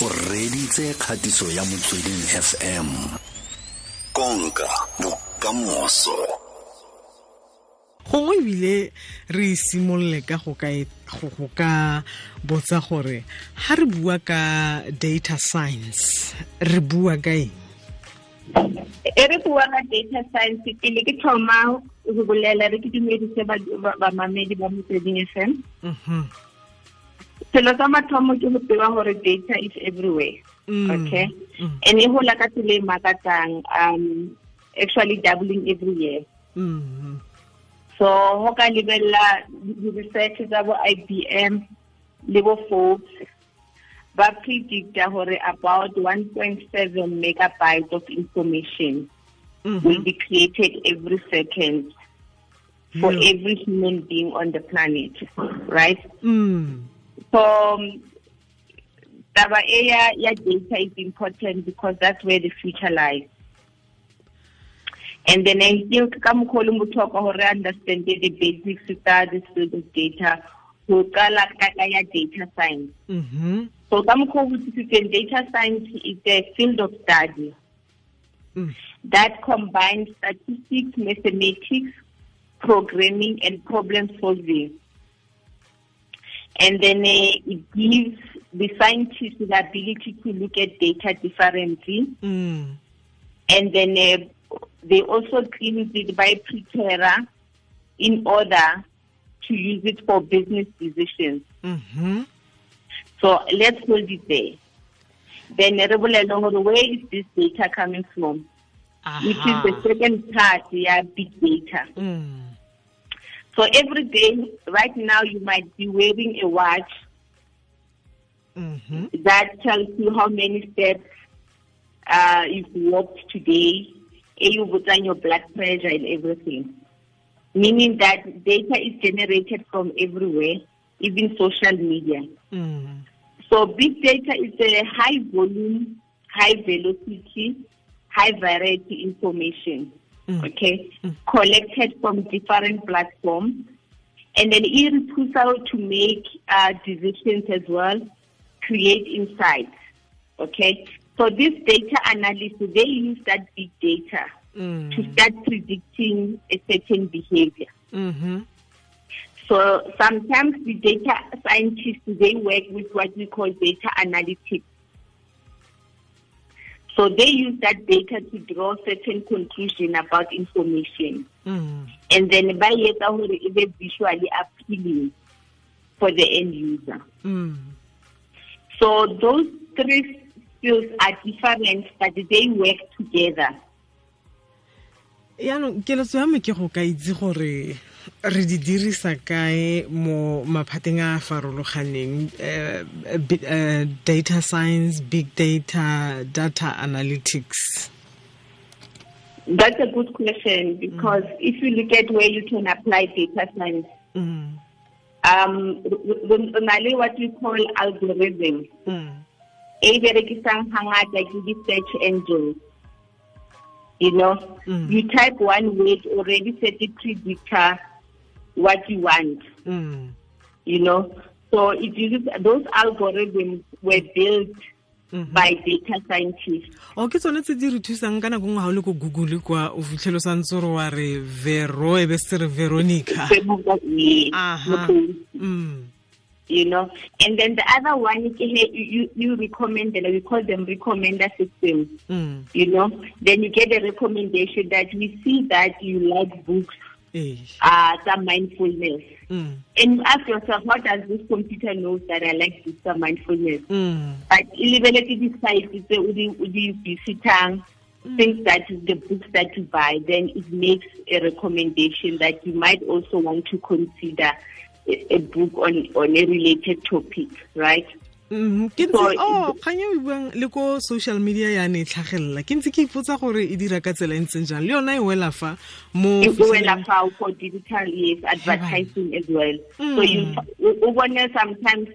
o reditse kgatiso ya motsweding fm konka bokamoso. Gongwe ebile re simolole ka go ka ka botsa gore ha re bua ka data science re bua ka eng? E re bua ka data science pele ke thoma go bolela re ke dumedise bamamedi ba motsweding fm Mhm. Selo sa mathomo ke go tseba gore data is everywhere Mm. okay Mm. and e gola ka tsela e makatsang um actually doubling every year Mhm. so go ka lebelela di-research tsa bo IBM le bo Forbes ba predicta gore about 1.7 megabytes of information will Mhm. be created every second for Yeah. every human being on the planet right Mm. So um, taba e ya ya data is important because that's where the future lies and then I think ka mokgwa le botlhokwa gore understand the basics tsa the field of data go qala ka ka ya data science Mhm. so ka mokgwa data science is a field of study Mm. that combines statistics, mathematics, programming, and problem solving. And then uh, it gives the scientists the ability to look at data differently. Mm. And then uh, they also clean it by Pretera in order to use it for business decisions. Mhm. So let's hold it there. Then re where is this data coming from? Which is the second part, yeah, big data. Mm. So every day, right now, you might be wearing a watch Mhm. that tells you how many steps uh, you've walked today, and you put on your blood pressure and everything. Meaning that data is generated from everywhere, even social media. Mm. So big data is a high volume, high velocity, high variety information. Mm. Okay, Mm. collected from different platforms, and then it puts out to make uh, decisions as well, create insights. Okay, so this data analysts they use that big data to Mm. start predicting a certain behavior. Mhm. So sometimes the data scientists they work with what we call data analytics. So they use that data to draw certain conclusion about information. Mm. And then by etsa hore e visually appealing for the end user. Mm. So those three skills are different, but they work together. yaanong keletso ya me ke go ka itse gore re di dirisa kae mo maphateng a a farologaneng eh, eh, data science big data data analytics That's a good question because if you look at where you can apply data science, mm. um, re what we call algorithm. Mm. e berekisang hangata ke di-search engines you know Mm. you type one word already set it predictor what you want Mm. you know so it uses those algorithms were built Mhm. by data scientists o ke tsone tse di re thusang ka nako nngwe ga o le ko google kwa o fitlhelo santse ore wa re vero e be se re veronica Yes, Aha. okay. mm. you know and then the other one ke he- you, you, you recommend them we call them recommender systems Mm. you know then you get a recommendation that we see that you like books. Uh, some mindfulness. Mm. And ask yourself, what does this computer know that I like this some mindfulness? Mm. But ilibeleti decide it's udi udi visitang things that is the books that you buy, then it makes a recommendation that you might also want to consider a, a book on on a related topic, right? Mhm. ke ntse o kgang e o buang le ko social media ya ne e tlhagelela ke ntse ke ipotsa gore e dira ka tsela e ntseng jang le yona e wela fa mo e wela fa for digital yes advertising as well. So Mm. you o bone sometimes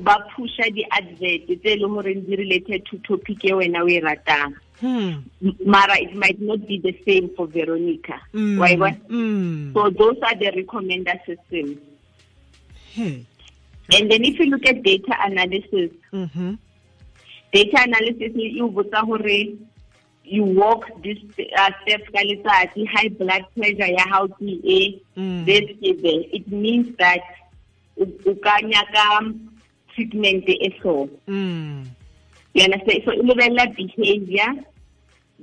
ba pusha di-advert tse e leng gore di related to topic e wena o e ratang Hmm. mara it might not be the same for veronica Mm. Why? e? Mm. so those are the recommender systems. And then if you look at data analysis mhm data analysis botsa you walk this uh, steps ka high blood pressure ya hao ke e Mm. this is it it means that o o ka nyaka treatment e so. Mm. You understand? So lebella behavior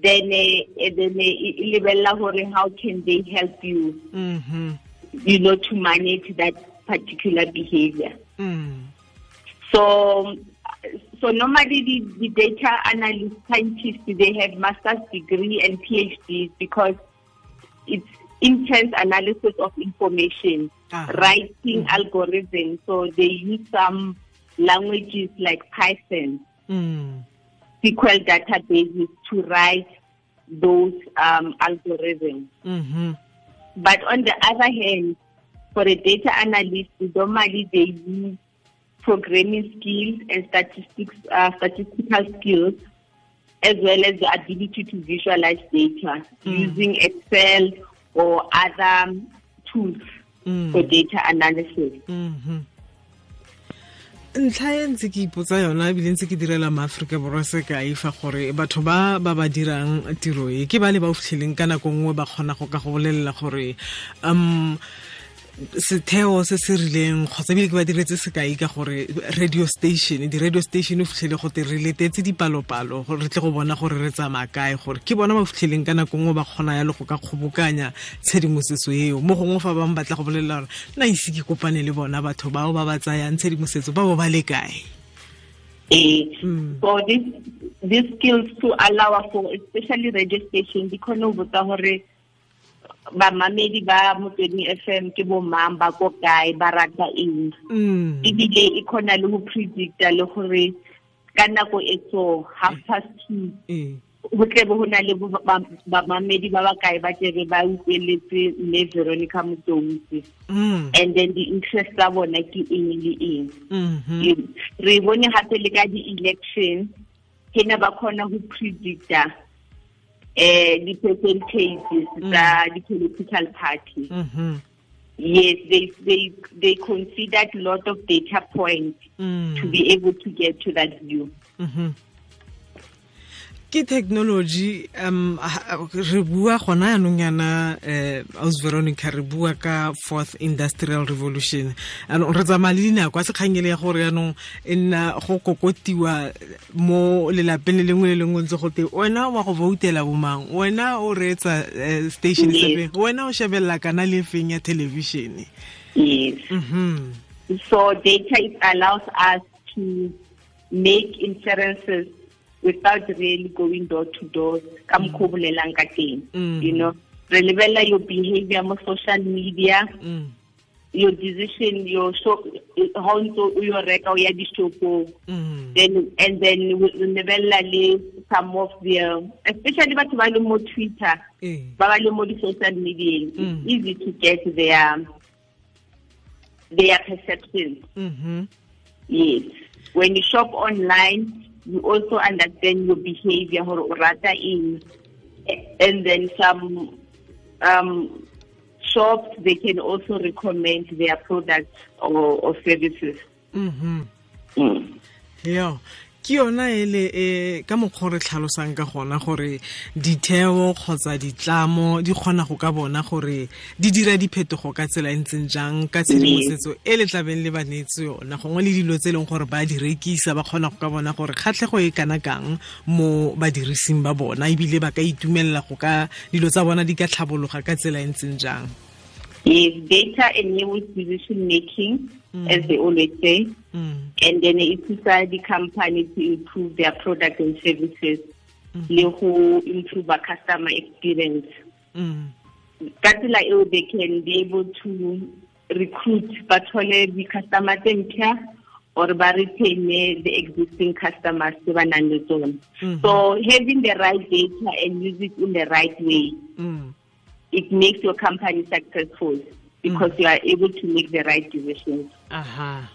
then eh, then e how can they help you mhm you know to manage that particular behavior mm So, so normally the, the data analyst scientists they have master's degree and PhDs because it's intense analysis of information, Uh-huh. writing algorithms. So they use some languages like Python, mm SQL databases to write those um, algorithms. mhm But on the other hand, for a data analyst, normally they use programming skills and statistics, uh, statistical skills, as well as the ability to visualize data using Excel or other tools Mm. for data analysis. mhm ntlha e ntse ke ipotsa yona ebile ntse ke direla maaforika borwa sekai fa gore batho ba ba ba dirang tiro e ke ba le ba o fitlheleng ka nako nngwe ba kgona go ka go bolelela gore um setheo se se rileng kgotsa ebile ke ba diretse sekai ka gore radio station di-radio station o fitlhele go te re letetse dipalopalo gore re tle go bona gore re tsamaya kae gore ke bona ba fitlheleng ka nako nngwe ba kgona yalo go ka kgobokanya tshedimosetso eo mo gongwe fa bangwe batla go bolelela gore nna ise ke kopane le bona batho bao ba ba tsayang tshedimosetso ba bo ba le kae Eh, Mm. So this these skills to allow for especially radio station di khona ho botsa hore bamamedi ba motsweding m ke bo mang ba ko kae ba rata eng Mm. ebile e kgona le go predicta le gore ka nako e so half past two go tle bo go na le ba- bamamedi ba ba kae ba tlebe ba utlweletse mme veronica motsousi Mm. and then di-interest tsa bona ke eng le eng Mhm. re bone gape le ka di-election ke ne ba kgona go predicta eh di-percentages tsa di-political party Mhm. yes they they they considered a lot of data points Mm. to be able to get to that view Mhm. Ke technology um re bua gona yaanong yana um aus veronica re bua ka fourth industrial revolution. Anong re tsamaya le dinako a sekgangele ya gore yanong e nna go kokotiwa mo lelapeng le lengwe le lengwe ntse go te wena wa go voutela bomang wena o reetsa eh, station seven Yes. wena o shebelela kana le feng ya thelebišene yes. Mhm. So data it allows us to make inferences without really going door to door ka mokgwa o bolelang ka teng Mm. you know. Re lebelela your behavior mo social media. Mm. Your decision your shop how ntso o yo reka o ya di-shopong. Mm. Then and then we lebelela le some of the especially batho ba leng mo twitter eh. ba ba mo di-social media Mm. it's easy to get their their perceptions mhm yes. When you shop online you also understand your behavior or rata in and then some um shops they can also recommend their products or, or services. Mhm mm. yo ke yona ele e ka mokgwa re tlhalosang ka gona gore ditheo kgotsa ditlamo di kgona go ka bona gore di dira diphetogo ka tsela e ntseng jang ka tshedimosetso e le tlabeng le ba neetse yona. Gongwe le dilo tse e leng gore ba di rekisa ba kgona go ka bona gore kgatlhego e kana kang mo badirising ba bona ebile ba ka itumelela go ka dilo tsa bona di ka tlhabologa ka tsela e ntseng jang yes data enables decision making as they always say mm. and then it is thusa di-company to improve their product and services le go improve a customer experience Mm. ka tsela eo they can be able to recruit ba thole di-customer tse ntšha or ba retain the existing customers ba nang le tsone Mhm. so having the right data and use it in the right way Mm. It makes your company successful because you are able to make the right decisions. Aha.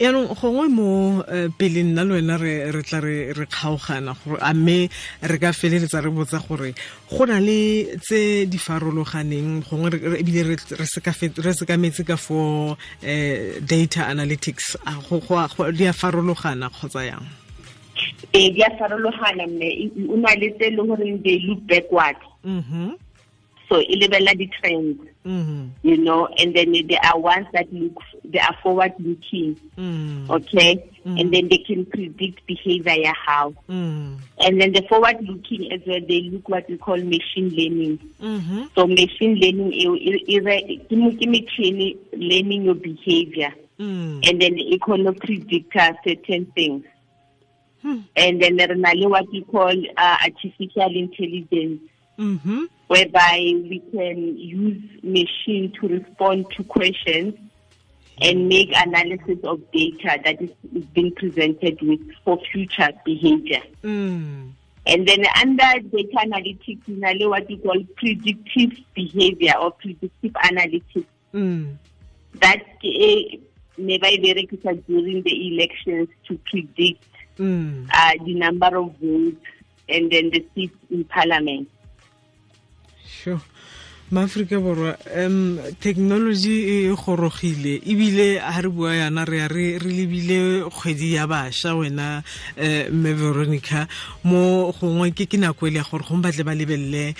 Yaanong gongwe mo eh, pele nna le wena re tla re kgaogana gore a mme re ka feleletsa re botsa gore go na le tse di farologaneng gongwe ebile re sekametse ka for um data analytics a go- go a- go- di a farologana kgotsa yang? Ee di a farologana mme E- e- o na le tse e le goreng they look backward. Mhm so e lebelela di-trends mhm you know and then there are ones that look they are forward looking mm okay and then they can predict behavior ya how mm and then the forward looking as well they look what we call machine learning. Mhm so machine learning ke machine learning your behavior. Mm. And then kgone go predicta certain things. Hmm. and then re na le what we call uh, artificial intelligence. Mhm whereby we can use machine to respond to questions and make analysis of data that is, being presented with for future behavior. mm And then under data analytics, we have what we call predictive behavior or predictive analytics. mm That uh, never berekisa during the elections to predict mm uh, the number of votes and then the seats in parliament. Sure. Maaforika borwa um technology e gorogile ebile ga re bua yana re ya re lebile kgwedi ya bašwa wena um mme veronica. Mo gongwe ke ke nako e le ya gore gongwe batle ba lebelele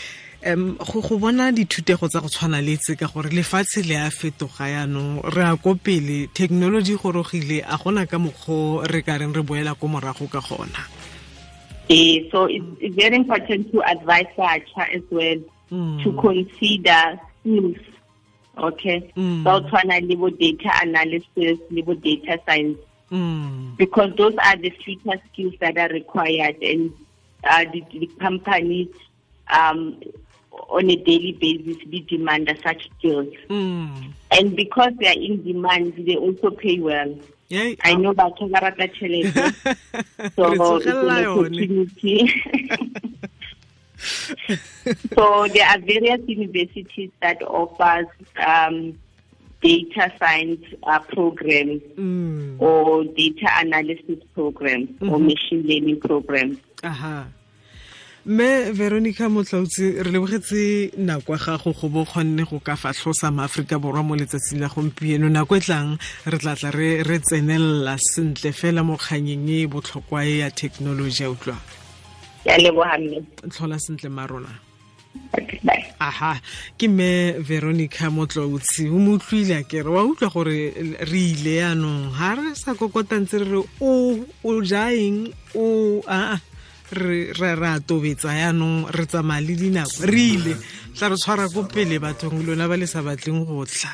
um go go bona dithutego tsa go tshwana le tse ka gore lefatshe le a fetoga yaanong re a ko pele technology e gorogile a gona ka mokgwa re ka reng re boela ko morago ka gona. Eh, so it's, it's very important to advise Sacha as well Mm. to consider skills. Okay. Mm. So tshwana le bo data analysis, le bo data science, mm. because those are the future skills that are required, and uh, the, the company um, on a daily basis they demand such skills. Mm. And because they are in demand, they also pay well. Yay, I know batho ba rata tšhelete. so it's an opportunity. so there are various universities that offers um, data science uh, programs Mm. or data analysis programs or machine learning programs. aha mme veronica Motloutsi re lebogetse nako ya gago go bo kgonne go ka fatlhosa maaforika borwa mo letsatsing la gompieno nako e tlang re tla tla re tsenelela sentle fela mo kganyeng e botlhokwa e ya thekenoloji ya utlwa Ke a leboga mme. tlhola sentle ma rona Okay, bye. aha ke me veronica motlautsi o mo utlwile kere wa utlwa gore re ile yaanong ga re sa kokotantse re re o o ja o aa re re re a tobetsa yaanong re tsamaya le dinako. Re ile tla re tshwara ko pele bathong lona ba le sa batleng go tla